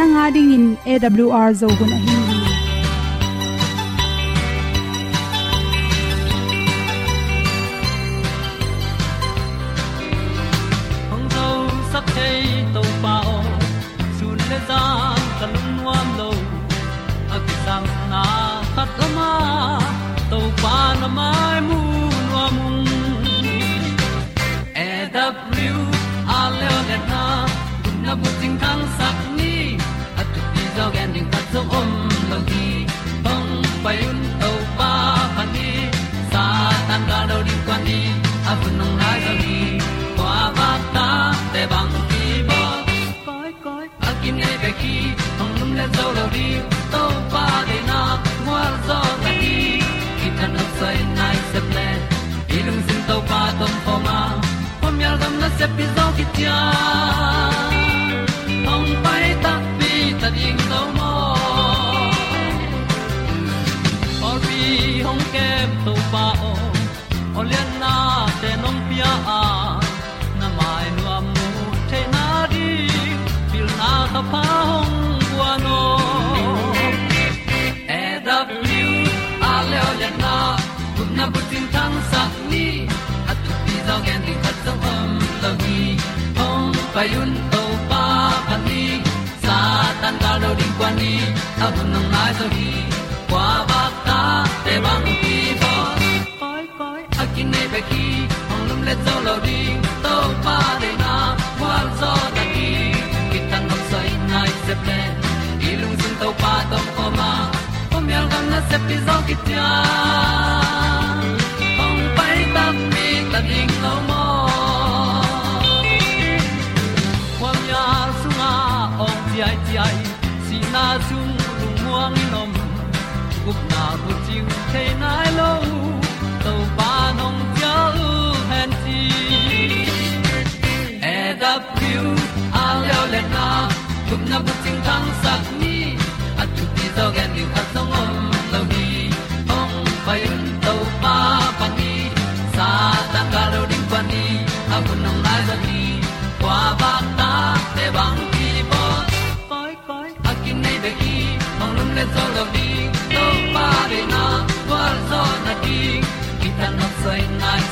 nanga ding in awr zo gun ahi hong zo sak to sun le za kan nuam lo a ki na khat o ma to pa na mai mu nuam e a le na na na bu ting kan sak zo lo di to pa de na kwa zo ta ni ki ta na sai nai se ple ilung sin to pa tom pa ma. Pom yal gam na se pi zo ki tia ong pai ta pi ta ding lo mo or bi hong kem to pa o olian na te nong pia a payun to pa pa ni, sa tan ka lo ding kwan ni, a bu nang mai so hi kwa ba ta te bang ki bo. Koi koi, a kin nei ba ki, ong lum le zo lo ding to pa de na kwa zo ta ki. Ki tan nok sai nai se pe, i lung sun to pa tom ko ma, ko mi al gan na se pi zo ki tia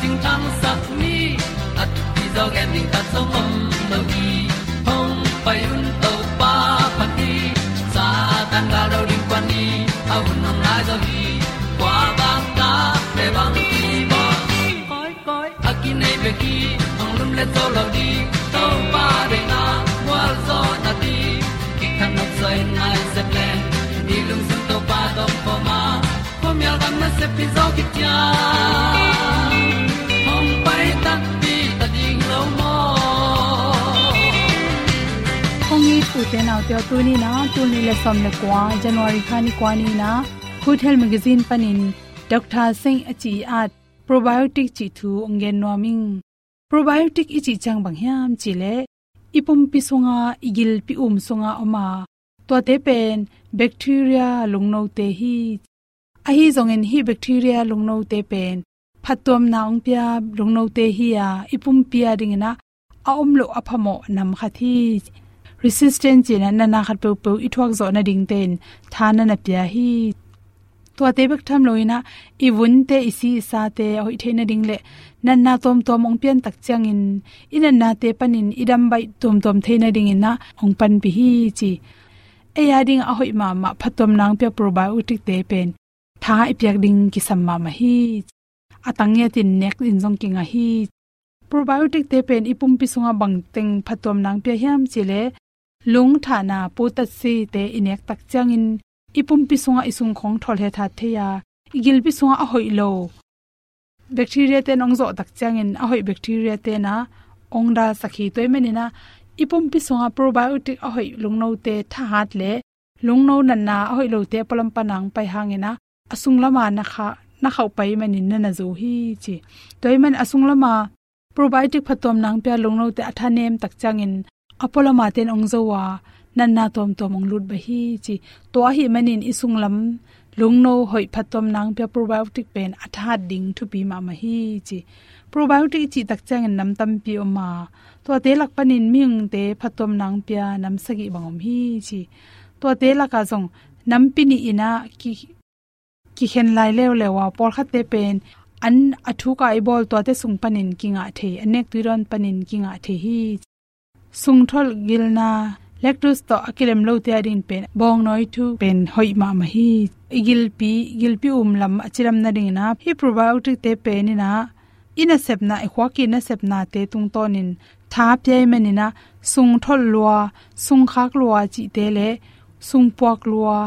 ting tang sat ni at ti zo gen ding ta som om lo gi hong pai un to pa pa ti sa tan ga do ri kwan ni a un nong lai do gi kwa ba ta pe bang ti ba koi koi a ki nei be ki hong lum le to lo di to pa de na wa zo na ti ki kan nok sai nai se ple ni lung sun to pa do po ma. Po mi al gam na se pi zo ki tia te naw te tu ni na tu ni le som le kwa january khani kwa ni na good health magazine panin dr singh achi at probiotic chi thu ongen noming probiotic ichi chang bang hiam chi le ipum pi songa igil pi um songa oma to te pen bacteria lungno te hi a hi zong en hi bacteria lungno te pen phatom naung pia lungno te hi ya ipum pia ding na a omlo aphamo nam khathi resistance jina na na khat pe pe i thuak zo na ding ten thana na pya hi to te bek tham loina i bun te isi sa te hoi the na ding le nan na tom tom ong pian tak chang in in na te panin idam bai tom tom the na ding in na ong pan bi hi chi e ya ding a hoi ma ma phatom nang pe probiotic te pen tha i pyak ding ki sam ma ma hi atang ya tin nek in jong ki a hi probiotic te pen ipum pi sunga bang teng phatom nang pe hiam chile lung thana putat si te inek tak changin, ipum pi sunga isung khong thol he tha theya, igil pi sunga a hoi lo. Bacteria te nong zo tak changin a hoi bacteria te na ong ongda sakhi toy menina ipum pi sunga probiotic a hoi lungno te tha hat le lungno nan na a hoi lo te palam panang pai hangena asung lama na kha, na khau pai manin na na zo hi chi. Toy man asung lama, probiotic phatom nang pya lungno te athanem tak changin apolo ma ten ong zowa nan na tom tom ong lut ba hi chi to hi manin isung lam lungno hoi phatom nang pya probiotic pen atha ding thu pi ma ma hi chi probiotic chi tak chang nam tam pi o ma to te lak panin ming te phatom nang pya nam sagi bangom hi chi to te la ka jong nam pi ni ina ki ki hen lai lew lewa por khat te pen an athu ka i bol to te sung panin kinga the anek tuiron panin kinga the hi sung thol gilna lactose to akilem lo te adin pen, bong noi thu pen hoi ma ma hi. Igil pi igil pi um lam achiram na ding na. Hi probiotic te pen ni na. Ina sep na e khwaki na sep na te tung tonin tha pye meni na. Sung thol lua sung khak lua chi te le. Sung puak lua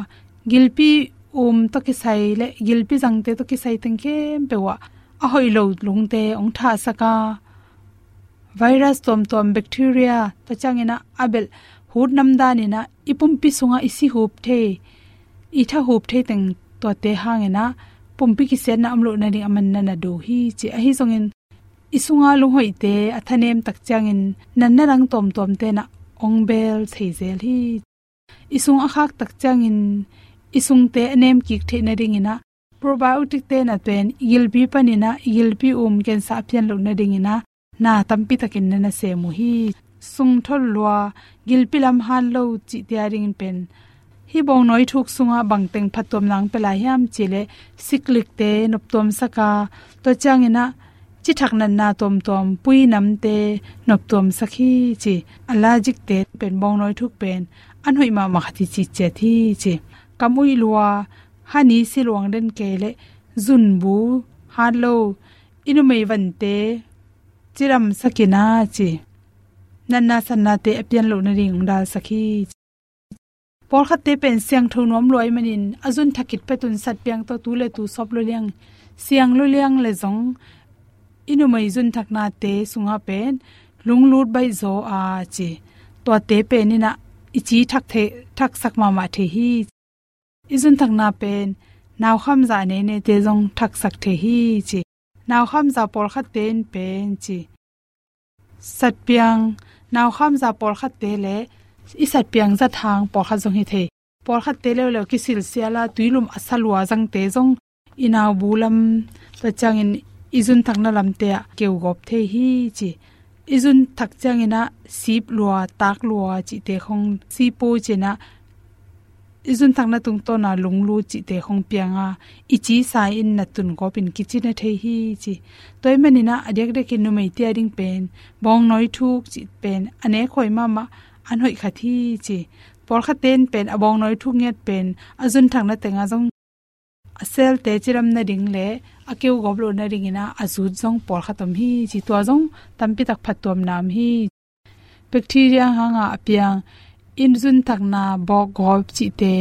gilpi um to ki sai le gilpi jang te to ki sai teng ke pe wa. A hoi lo lung te, ong tha saka virus tom tom bacteria ta changena abel hut namda ni na ipum pi sunga isi hup the. I tha hup the teng to te hangena pumpi ki sen na amlo na ring aman na na do hi chi a hi songin. Isunga lu hoi te athanem tak changin nan na rang tom tom te na ong bel theizel hi. Isung a khak tak changin isung te anem ki the na ring ina probiotic te na pen igil bi panina igil bi um ken sa pian lo na ding ina na tampi takin na na se mu hi sung thol lua gilpilam han lo chi tiaring pen. Hi bong noi thuk sunga bangteng phatom nang pela yam chile siklik te noptom saka. To changina chi thak nan na tom tom pui nam te nop tom sakhi chi. Allergic te pen bong noi thuk pen. Anhoi ma ma khati chi che thi chi. Kamui lua, hani silwang den kele zun bu ha lo inu mei van te chiram sakina chi. Nanna sanna te apian lo na ring dal sakhi por khat te pen siang thu nom loi manin. Azun thakit pe tun sat piang to tu le tu sop lo liang. Siang lo liang le zong. Inu mai zun thakna te sunga pen. Lung lut bai zo a chi. To te pe ni na ichi thak the, thak sak ma ma the hi. Izun thakna pen. Naw kham za ne ne te zong thak sak the hi chi. Naw kham za por khat ten pen chi sat piang naw kham za por khat te le. I sat piang za thang por kha jong hi the. Por khat te le le ki sil siala tuilum asalwa jang te jong inaw bulam ta changin izun thakna lam te keu gop the hi chi. Izun thak changina sip lua, tak lua chi te khong. Si po chena izun thangna tung to na lunglu chi te khong pianga ichi sa in na tun go pin kichi na the hi chi. Toy manina adek de kin nu mai ti ading pen. Bong noi thuk chi pen. Ane khoi ma ma an hoi kha thi chi. Por kha ten pen. Abong noi thuk nget pen. Azun thangna tenga jong sel te chiram na ding le. Akeu goblo na ring ina. Azu jong por kha tom hi chi. To jong tampi tak phatom nam hi. Bacteria hanga apiang in zun takna bo gop chi te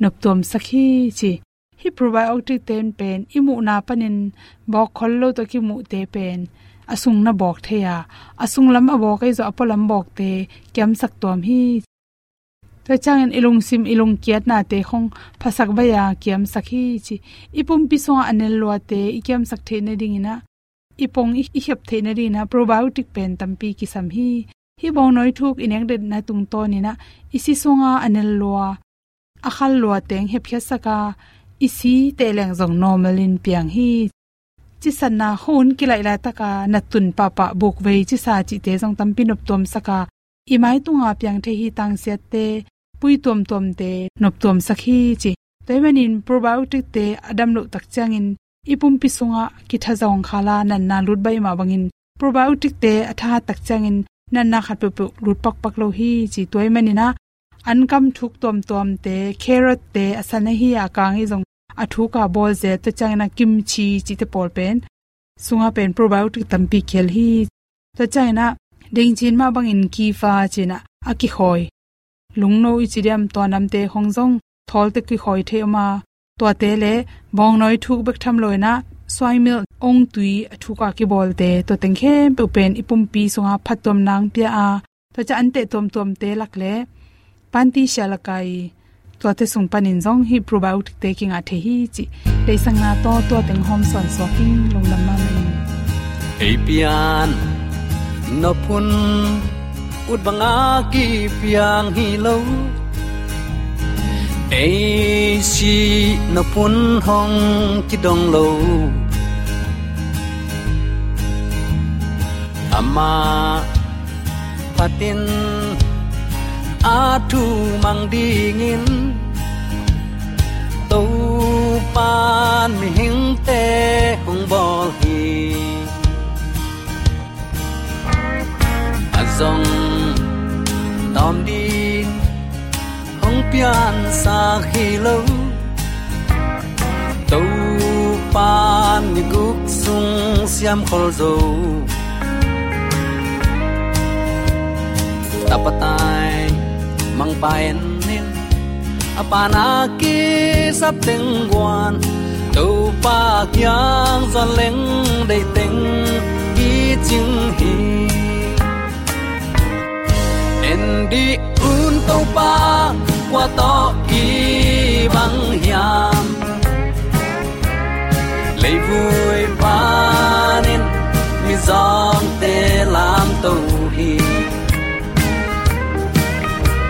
noptom sakhi chi. Hi probiotic ten pen imu na panin bo khollo to ki mu te pen. Asung na bok the ya. Asung lam abo kai zo apolam bok te kyam sak tom hi. Ta chang en ilung sim ilung kiat na te khong phasak ba ya kyam sakhi chi. Ipum pi so anel lo te ikyam sak the ne ding ina. Ipong i hep the ne ri na probiotic pen tampi ki sam hi hi bong noi thuk ineng de na tung to ni na isi songa anel lua akhal lua teng he phya saka isi te leng zong normalin piang hi chi sanna hun kilai la taka natun papa buk ve chi sa chi. Te jong tam pinop tom saka imai tunga piang the hi tang se te pui tom tom te nop tom sakhi chi toimanin probiotic te adam lo tak changin ipum pisunga ki thazong khala nan na lut bai ma bangin probiotic te atha tak changin nan na khat pu lut pak pak lo hi chi toimanina ankam thuk tom tom te carrot te, asana hi akang hi jong athu ka bol je to changna kimchi chi te pol pen, sunga pen probiotic tampi khel hi to changna ding chin ma bang in ki fa china aki khoi. Lungno ichidiam to namte hongjong thol te ki khoi the ma to te le, bong noi thuk bek tham loina swai mil ong tui thu ka ki bol te to teng khe pe pen ipum pi sunga phatom nang pia a to cha ante tom tom te lak le panti shalakai to te sung panin jong hi probiotic taking a the hi chi te sang na to to teng hom son so king long lam ma mai ei pian no pun ut banga ki piang hi lo ei si no pun hong ki dong lo ama patin a thu mang dingin tô pan mi hing te hong bol hi azong tom din pian sa khi lo tô pan ni guk sung siam khol zo. Tapatai mang paen nin apana ki sap teng guan to pa kyang za leng dei teng ki ching hi. En di un to pa qua to ki băng hiam lấy vui ba nên mi giang te làm to hi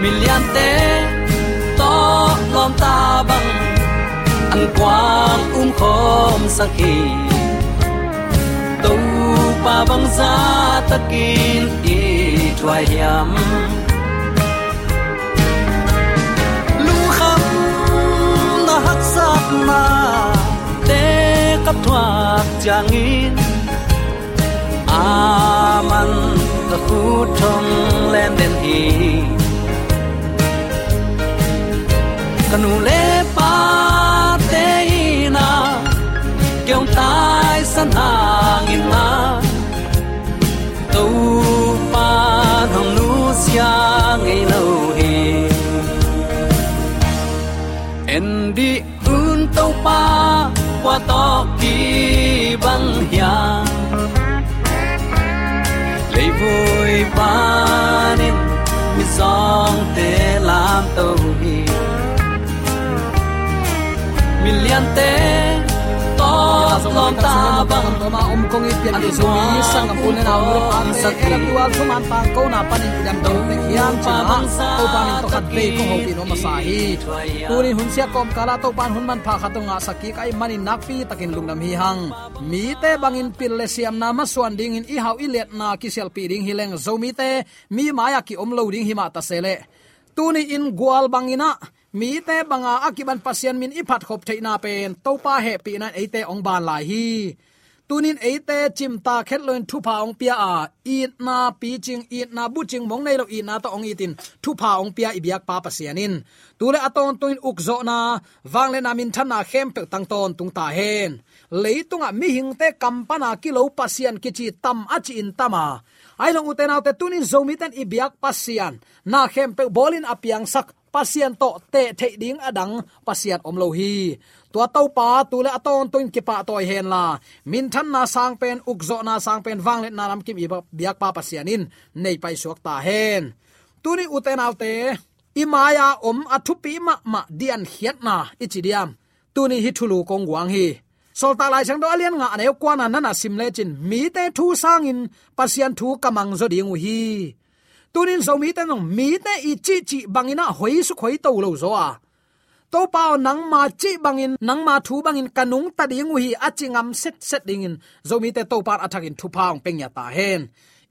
million te to lom ta bang ăn quang um khom sakhi tu pa vâng băng za takin i thua yam hiam kap thua changin aman ta khu thong len den hi kanu le pa te na kyong tai san hang in na to pa hong nu sia bang hia lấy vui ba nên mi song te lam to hi million te to lom ta bang to ma om kong i pian ni zo ni sang pun na ru an sa ke tu al so man pa ko na pan in jam do me hiam cha to pan to khat pe ko ho pi no ma sa hi tu ni hun sia kom kala to pan hun man pha khatonga saki kai mani nak pi takin lungnam hi hang mi te bangin pil le siam na ma suan ding in i hau i let na ki sel pi ding hileng zo mi te mi maya ki om lo ding hi ma ta sele. Tu ni in gwal bangina mi te banga akiban pasien min iphat khop theina pen. Topa he pi na eite ong ban lai hi tunin eite chimta khetloin thu pa ong pia a i na pi ching i na bu ching, mong nei lo i na to ong itin thu pa ong pia ibyak pa pasianin tule aton tuin ukzo na wangle na min thana khem pe tang ton, tung ta hen. Leitunga mi hing te kampana kilo pasian kichi tam achi in tama ai long uten autte tunin zomi ten ibyak pasian na khem pe bolin apiang sak pasian to te the ding adang pasian om lo hi. Tua to pa, tu le aton tuin ki pa toy hen la. Min than na sang pen ukzo na sang pen wang le na lam kim i biak pa pasianin nei pai suak ta hen. Tuni uten autte imaya om athupi ma ma dian hiat na ichidiam hi thulu kong wang hi. Solta lai chang do alian nga ne kwana nana simle chin. Mi te thu sangin pasian thu kamang zo ding hi tunin zo mi te nong mi te i chi chi bangina hoi su khoi to lo zo a to pao nang ma chi bangin nang ma thu bangin kanung ta ding hi achingam set set ding dingin zomi te to par athakin thu paung pengya ta hen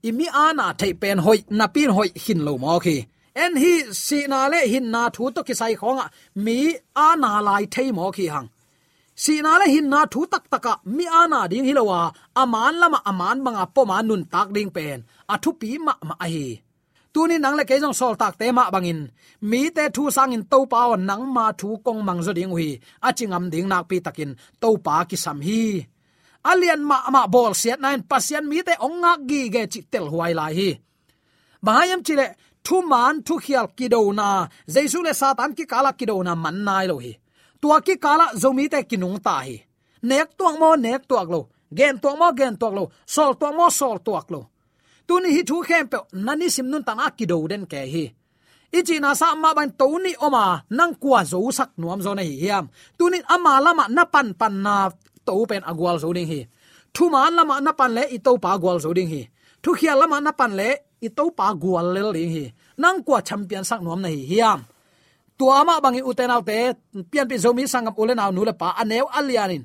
imi ana thei pen hoi na pin hoi hin lo mo khi en hi si na le hin na thu to ki sai khonga mi ana lai thei mo khi hang si na le hin na thu tak taka mi ana ding hilowa aman lama aman banga po ma nun tak ding pen athu pi ma ma a hi tuni nang le ke jong sol tak te ma bangin. Mi te thu sang in to pa nang ma thu kong mang zo ding hui. A chingam ding nak pi takin. To pa ki sam hi. Alian ma ma bol siat nine pasian mi te onga gi ge chi tel huai lai hi. Bahayam chile thu man thu khial ki do na. Jaisu le satan ki kala ki do na man nai lo hi. Tua ki kala zomi te kinung ta hi. Nek tuang mo, nek tuak lo. Gen tuang mo, gen tuak lo. Sol tuang mo, sol tuak lo tuni hi thu khem pe, nani sim nun tana ki do den ke hi. Ichi na sa ma ban to ni oma, nang kwa zo sak nuam zo nei hiam. Tuni ama lama na pan pan na to pen agwal zo ding hi. Thu ma lama na pan le i to pa gwal zo ding hi. Thu khia lama na pan le i to pa gwal le ding hi. Nang kwa champion sak nuam nei hiam. Tua ma bangi uten autte pian pi zomi sangam ulen au nu le pa anew alianin.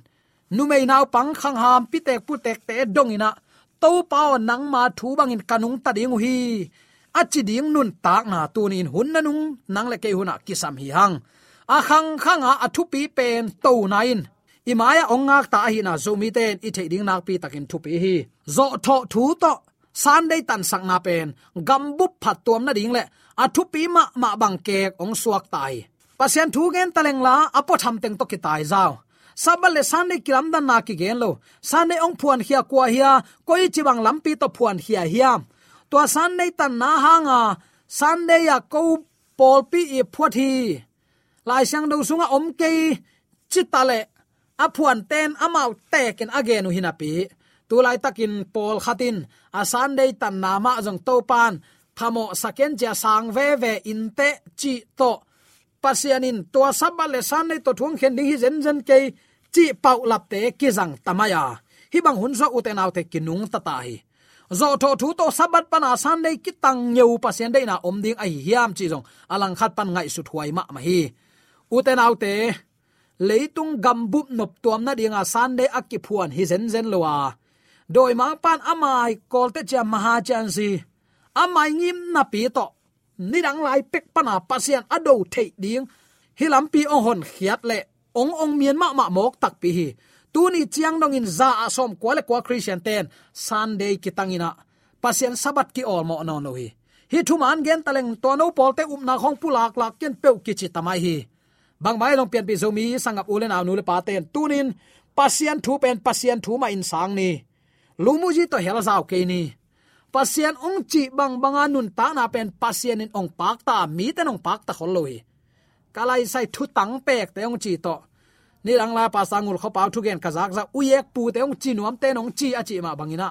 Nu mei nau pang khang ham, pi tek pu tek te dongina to pao nang ma thu bangin kanung ta ding hi. Achi ding nun tak na tunin hun nanung nang le ke huna kisam hi hang. A khang khang a thu pi pen to nain. Imaya ongak ta hi na zomi ten i thei ding nak pi takin thu pi hi. Zo tho thu to. Sunday tan sang na pen. Gambu phat tuam na ding le. A thu pi ma ma bang kek ong suak tai. Pasien thu gen taleng la, apo tham teng to ki tai zao sabale sanne kiram dan na ki gen lo. Sanne ong phuan hia kwa hia, koi chiwang lampi to phuan hia hia. To sanne tan na hanga sanne ya ko pol pi e phuat hi. Lai sang do sunga om ke chitale. A phuan ten amau teken again hinapi tu lai takin pol khatin, a sunday tan nama jong to pan thamo saken ja sang ve ve inte chi to pasianin to sabal le san nei to thung khen ding hi zen zen ke chi pau lap te ki jang tamaya. Hi bang hun zo uten autte kinung ta ta hi. Zo tho thu to sabat pana san nei ki tang nyeu pasien dei na om ding ai hiam chi jong alang khat pan ngai su thuai ma ma hi. Uten autte leitung gambup nop tuam na dinga san dei akki phuan hi zen zen lowa. Doi ma pan amai kolte cha maha chan si. Amai ngim na pi to ni dang lai pek pana pasian ado thei ding. Hilam pi ong hon khiat le. Ong ong mien ma ma mok tak pi hi. Tu ni chiang dong in za asom kwa le kwa christian ten. Sunday kitangina pasian sabat ki ol mo no no hi. Hi thu man gen taleng to no polte um na khong pulak lak ken peu ki chi tamai hi. Bang mai long pian pi zomi sangap ulen aw nu le paten tunin pasian thu pen pasian thu ma in sang ni. Lumuji to hel zau ke ni pasian ong chi bang banga nun ta na pen pasian in ong pak ta, mi ten ong pak ta khol loi kalai sai thu tang pek te ong chi to. Ni lang la pa sangul kho pau thu gen kazak za uyek pu te ong chi nuam te nong chi a chi ma bangina.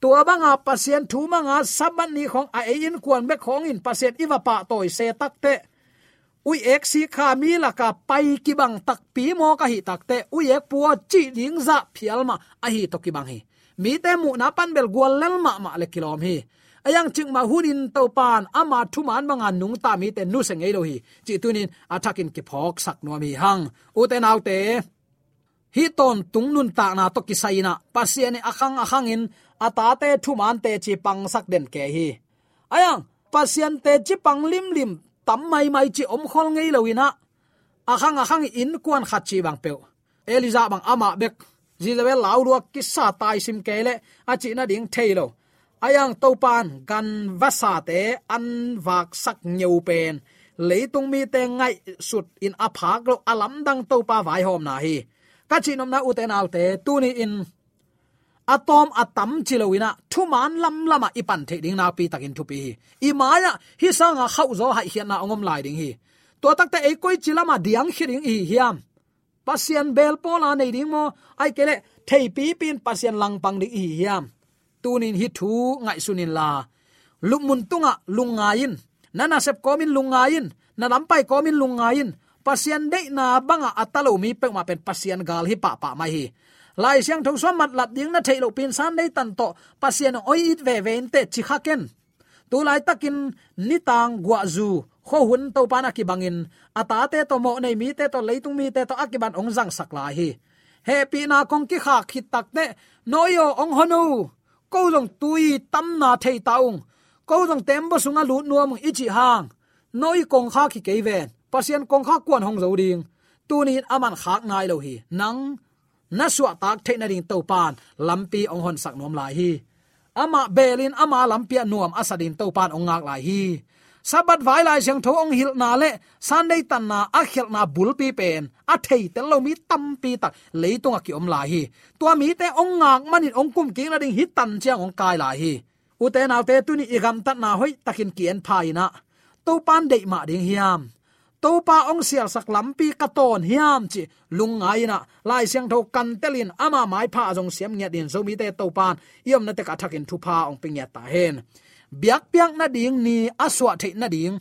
Tua banga pasien thu manga saban ni khong a e in kwan be khong in pasien iwa pa toy se tak te. Ui ek si kha mi la ka pai ki bang tak pi mo ka hi tak te. Ui ek pu chi ding za phial ma a hi to ki bang hi mi te mu na pan bel gwal lel ma ma le kilom hi. Ayang ching ma hunin to pan, ama thu man manga nung ta mi te nu se ngei lo hi. Chi tunin atakin ki phok sak no mi hang. U te nau te, hi ton tung nun ta na to ki saina pasiani akhang akhang in ata te thu man te chi pang sak den ke hi. Ayang pasian te chi pang lim lim, tam mai mai chi om khol ngei lo ina akhang akhang in kwan khachi bang pe eliza bang ama bek. Jezebel lau ruak kisa tai sim kele achi na ding thailo ayang topan gan vasa te an vak sak nyau pen leitung mi te ngai sut in aphak lo alam dang topa vai hom na hi. Ka chi nom na uten tu tuni in. Atom atam chilowina thuman lam lama ipan à, the ding na pi takin thupi hi. I maya à, hi sanga khau zo hai hian na à, ongom lai ding hi. To takta ekoi chilama diang khiring hi hiam pasian bel pola nei ding mo. Ai kele thei pi pin pasian lang pang di hiam. Tunin hi thu ngai sunin la. Lumun tunga lungain nana sep komin lungain na lampai komin lungain pasian de na banga atalo mi pe ma pen pasian gal hi pa pa mai hi. Lai siang thong som mat lat ding na thailo pin san dei tan to. Pasian oi it ve ve te chi khaken tu lai takin nitang gwa zu. Kho hun to pana ki bangin. Ata te to mo nei mi te to leitung mi te to akiban ong jang sakla hi. Hi happy na kong ki kha khit tak te noyo ong honu. Ko long tui tam na thei taung ko long tem bo sunga lu nuam ichi hang. Noi kong kha ki keiven pasien kong kha kwan hong zo ding. Tu ni aman khak nai lo hi. Nang, na suwa tak the na ding to pan. Lampi ong hon sak nom lai hi ama belin, ama lampia nuam asadin to pan ongak lai hi. Sabat vai lai jang tho ong hil na le sunday tan na, a khel na bul pi pen. A thei te lo mi tam pi tak leitung a ki om lai hi. Tua mi te ong ngak manin ong kum ki la ding hit tan chiang ong kai lai hi. U te na te tu ni igam tat na hoi takin kien phai na. To pan dei ma ding hiam. To pa ong sial sak lampi ka ton hiam chi lung ngai na lai siang tho kan telin ama mai pha jong siam nya din zo mi te to pan yom na te ka thakin thu pha ong ping ya ta hen biak piak na ding ni aswa the na ding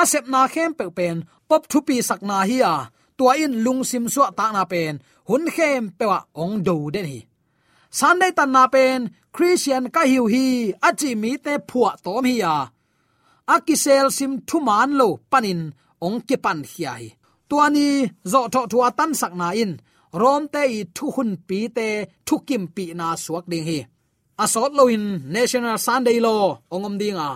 asep na khem pe pen pop thu pi sak na hi a tua in lung sim suwa ta na pen hun khem pe wa ong do den hi sunday tan na pen christian ka hiu hi achi mi te phua tom hi ya akisel sim thu man lo panin ong ki pan hiai tuani zo tho thua tan sak na in, rom te i thu hun pi te thu kim pi na suak ding hi. Asot loin national sunday law ongom dinga.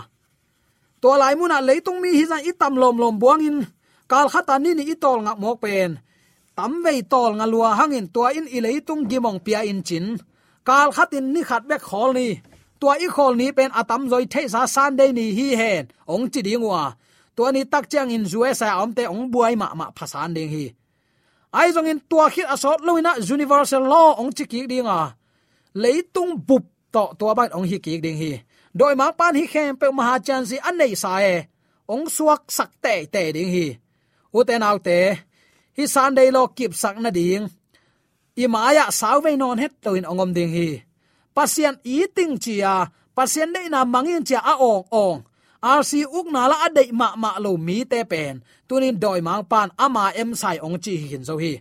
To lai muna leitung mi hi zan itam lom lom buang in, kal khata ni ni itol nga mok pen. Tam vei tol nga lua hangin tua in i leitung gimong pia in chin. Kal khatin ni khat bek khol ni. Tua i khol ni pen atam zoi the sa sunday ni hi hen, ong chi dingwa tua ni tak chang in zue sa om te ong buai ma ma phasan ding hi. Ai jong in tua khit asot loina universal law ong chi ki dinga leitung bup to tua ban ong hi ki ding hi. Doi ma pan hi khem pe ma chan si an nei sa e. Ong suak sak te te ding hi. U te nau te, hi san dei lo kip sak na ding. I maya sau ve non het to in ongom ding hi. Pasien eating chia pasien dei na mangin chia a ong ong rc uk na la adei ma ma lo mi te pen tunin doi mang pan ama em sai ong chi hin zo hi.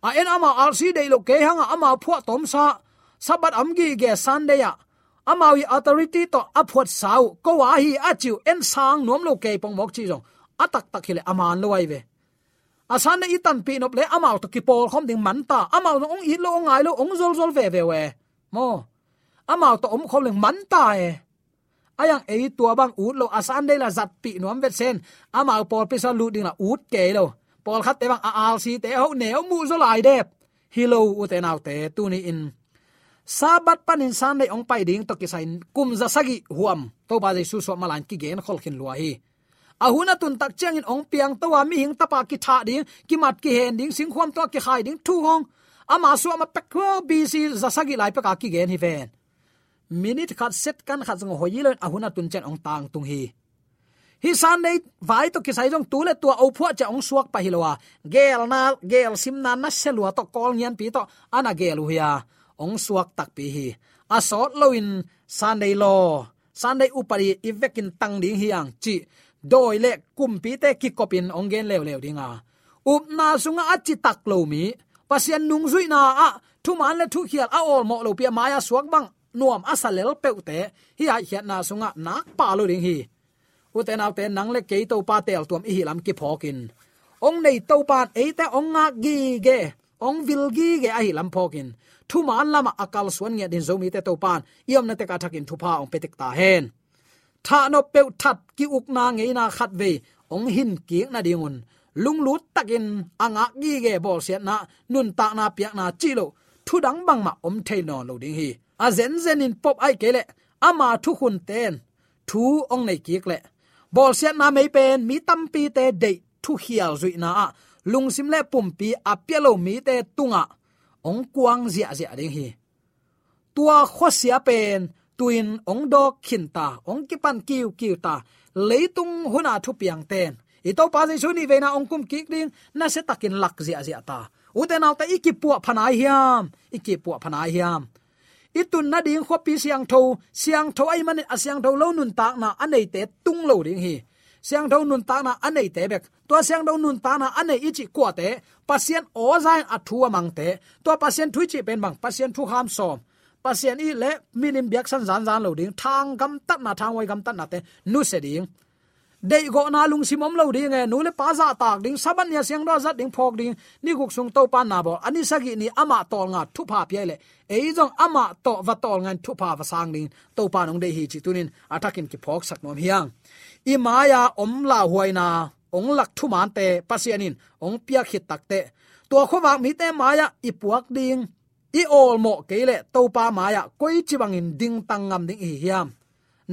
À, a en ama rc dei lo ke hanga à, ama phu tom sa. Sabat amgi ge sunday ya à. amawi authority to aphot sau ko wa hi achiu en sang nom lo ke pong mok chi jong atak tak hile aman lo wai ve asan i itan pi nop le amaw to ki pol khom ding man ta. Amaw no ong i lo ngai lo ong zol zol ve ve we. Mo. Amaw to om khom leng man ta e ayang ei tua bang ut lo asan de la zat pi nuam vet sen. Ama por pi sa lu ding la ut ke lo. Pol khat te bang a al si te ho ne mu zo lai de hilo u te nau te tu ni in. Sabat panin san dei ong pai ding to ki sain kum za sagi huam. To ba jesu so malan ki gen khol khin lua hi. Ahuna tun tak chang in ong piang to wa mi hing tapa ki tha ding, ki mat ki hen ding, sing khom to ki khai ding, thu hong. Ama su ama pek ko bc za sagi lai pa ka ki gen hi ven minute khat set kan khat jong hoyilon ahuna à tun chen ong tang tung hi. Hi san nei vai to kisai jong tu le tua au phua cha ong suak pa hilowa à. gel na, gel sim na na selwa to kol nyan pi to ana à gelu ya ong suak tak pi hi. A sot loin nei lo sunday upari ivekin tang ding hiang chi. Doi le kumpi te ki kopin ong gen lew lew dinga up na sunga achi tak lo mi pasian nung zui na a thu man le thu khial a ol mo lo pia maya suak bang nuam asalel peute hi a hiat na sunga nak pa lo ding hi. Uten autte nang le ke to pa tel tuam hi lam ki phokin. Ong nei to pan e te ong nga gi ge, ong vil gi ge a hi lam phokin. Thu man lama akal suan nge din zomi te to pan iom na te ka thakin thu pa ong petek ta hen. Tha no peu that ki uk na nge na khat ve, ong hin ki na dingun lung lut takin anga gi ge bol siat na, nun ta na piak na chi lo. Thu dang bang ma om the no lo ding hi a zen zen in pop ai kele. Ama thu khun ten. Thu ong nei ki le. Bol sian na mei pen, mi tam pi te de thu hial zui na a. Lung sim le pum pi a pelo mi te tunga. Ong kuang zia zia ding hi. Tua khosia pen, tuin ong dok khin ta, ong ki pan kiu kiu ta. Leitung huna thu piang ten. I to pa su ni veina ong kum kik ding, na se takin lak zia zia ta. U te nau ta iki pu phanai hiam. Iki phanai hiam itun na ding kho pi siang tho siang tho ai man asiang tho lo nun tak na anei te tung lo ding hi. Siang tho nun ta na anei te bek. To siang tho nun ta na anei ichi kwa te, pasien o zain athua amang te. To pasien thui chi pen bang pasien thu ham som. Pasien i le minim biak san zan zan lo ding, thang gam tat na, thang wai gam tat na te, nu se ding dei go na lung simom lo ding nge, nu le pa za tak, ding saban ya siang do zat ding phok ding ni guk sung to pan na bo. Ani sagi ni ama tol nga thu pha pye le. E jong ama to va tol ngan thu pha va sang ding, to pa nong dei hi chi tunin atakin ki phok sak nom hiang. I maya om la huaina ong lak thu man te pasianin ong pia khit tak te. To khowak mi te maya ipuak ding, i ol mo kele to pa maya koi chiwangin ding tangam ding hi hiam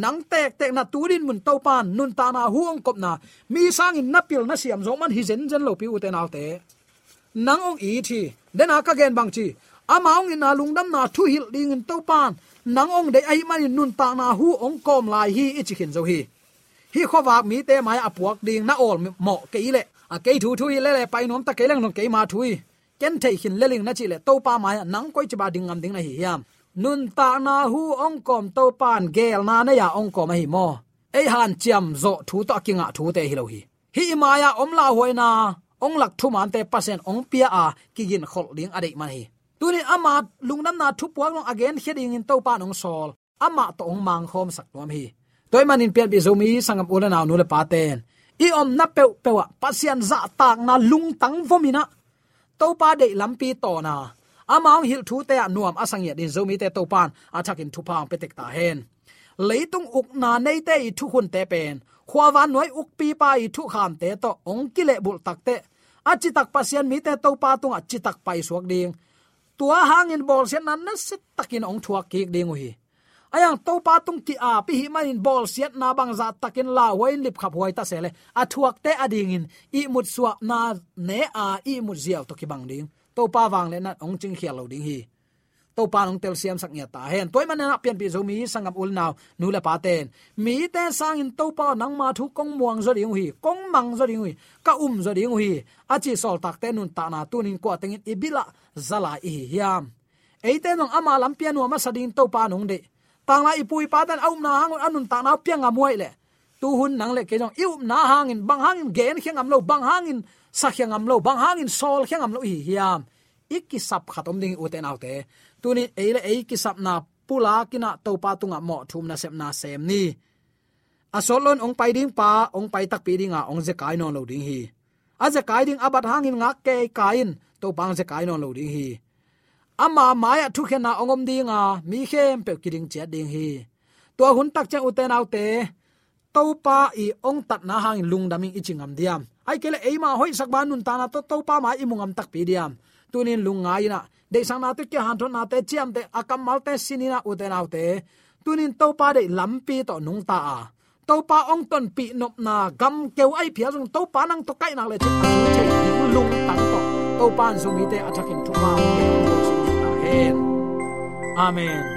nang tek tek na turin mun to pan nun ta na huang kop na. Mi sang in napil na siam zo man hi zen zen lo pi u te naw te. Nang ong i thi, den aka gen bang chi. Amaung in na lungdam na thu hil ding in to pan nang ong de ai man nun ta na hu ong kom lai hi i chi khin zo hi. Hi khowak mi te mai apuak ding na ol mo ke ile a ke thu thu ile le pai nom ta ke lang nom ke ma thui. Ken thei hin leling na chi le to pa mai nang koi chiba ding ngam ding na hi yam nun ta na hu ong kom to pan gel na na ya ong kom hi mo. Ei han chiam zo thu to kinga thu te hi lo hi. Hi ma ya om la hoi na, ong lak thu man te pasen ong pia a kigin khol ding ade man hi. Tuni ama lungnam na thu puang long again heading in to pan ong sol. Ama to ong mang khom sak nom hi. Toy manin pian bi zomi sangam ula na nu le pa ten. I om na pe pewa pasian za tak na lung tang vomina to pa dei lampi to na amang hil thu te nuam asang ya din zomi te topan athakin thu pang petek ta hen. Leitung uk na nei te i thu hun te pen. Khwawan noi uk pi pa i thu kham te to ong kile bul tak te. Achi tak pasian mi te to pa tung achi tak pai suak ding. Tua hangin bol sen nan na set takin ong thuak ki ding hi ayang to pa tung ki a pi hi manin bol siat na bang za takin la wain lip khap huai ta sele. A thuak te ading in i mut suak na ne a i mut ziaw to ki bang ding to pa wang le na ong ching khial lo ding hi to pa nong tel siam sak nya ta hen toy man na pian pi zo mi sangam ul naw nu la pa ten mi te sang in to pa nang ma thu kong muang zo ding hi kong mang zo ding hi ka um zo ding hi a chi sol tak te nun ta na tu nin ko tengin ibila zala i hiam. Eite nong ama lam pian nu ma sadin to pa nong de tang la ipui pa dan aum na hang anun ta na pian nga muai le tu hun nang le ke jong iu um na hangin bang hangin gen kheng am lo bang hangin sa kheng am lo, bang hangin sol kheng am lo hi hiam. Ikki sap khatom ding uten autte tuni eile ei ki sap na pula kina to pa tunga mo, thum na sep na sem ni. Asolon ong pai ding pa, ong pai tak pi ding a ong je kai non lo ding hi. A je kai ding abat hangin nga ke kain to bang je kai non lo ding hi. Ama maya thu khe na ongom dinga mi khem pe kiring che ding hi. To hun tak chang uten autte topa i ong tat na hang lung daming ichingam diam. Ai kele eima hoi sakban nun ta na to topa ma imungam tak pi diam. Tunin lungai na. De sang na te ke han thon na te chiam te akam mal te sinina uten autte tunin topa de lampi to nung ta a. Topa ong ton pi nop na gam keu ai phia jung topa nang to kai na le chu lung tang to. Topa zumi te attacking to ma amen.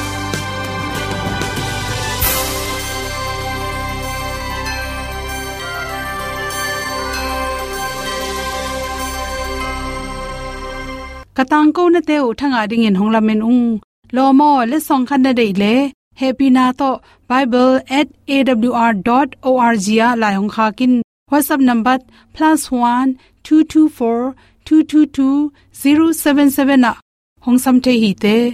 Katang ko na te u thanga ding in honglamen ung. Lo mo, le song khan na dei le. Happy na to bible@awr.org ya la hong kha kin. Whatsapp number +1 224 222 077 na. Hong sam the hi te.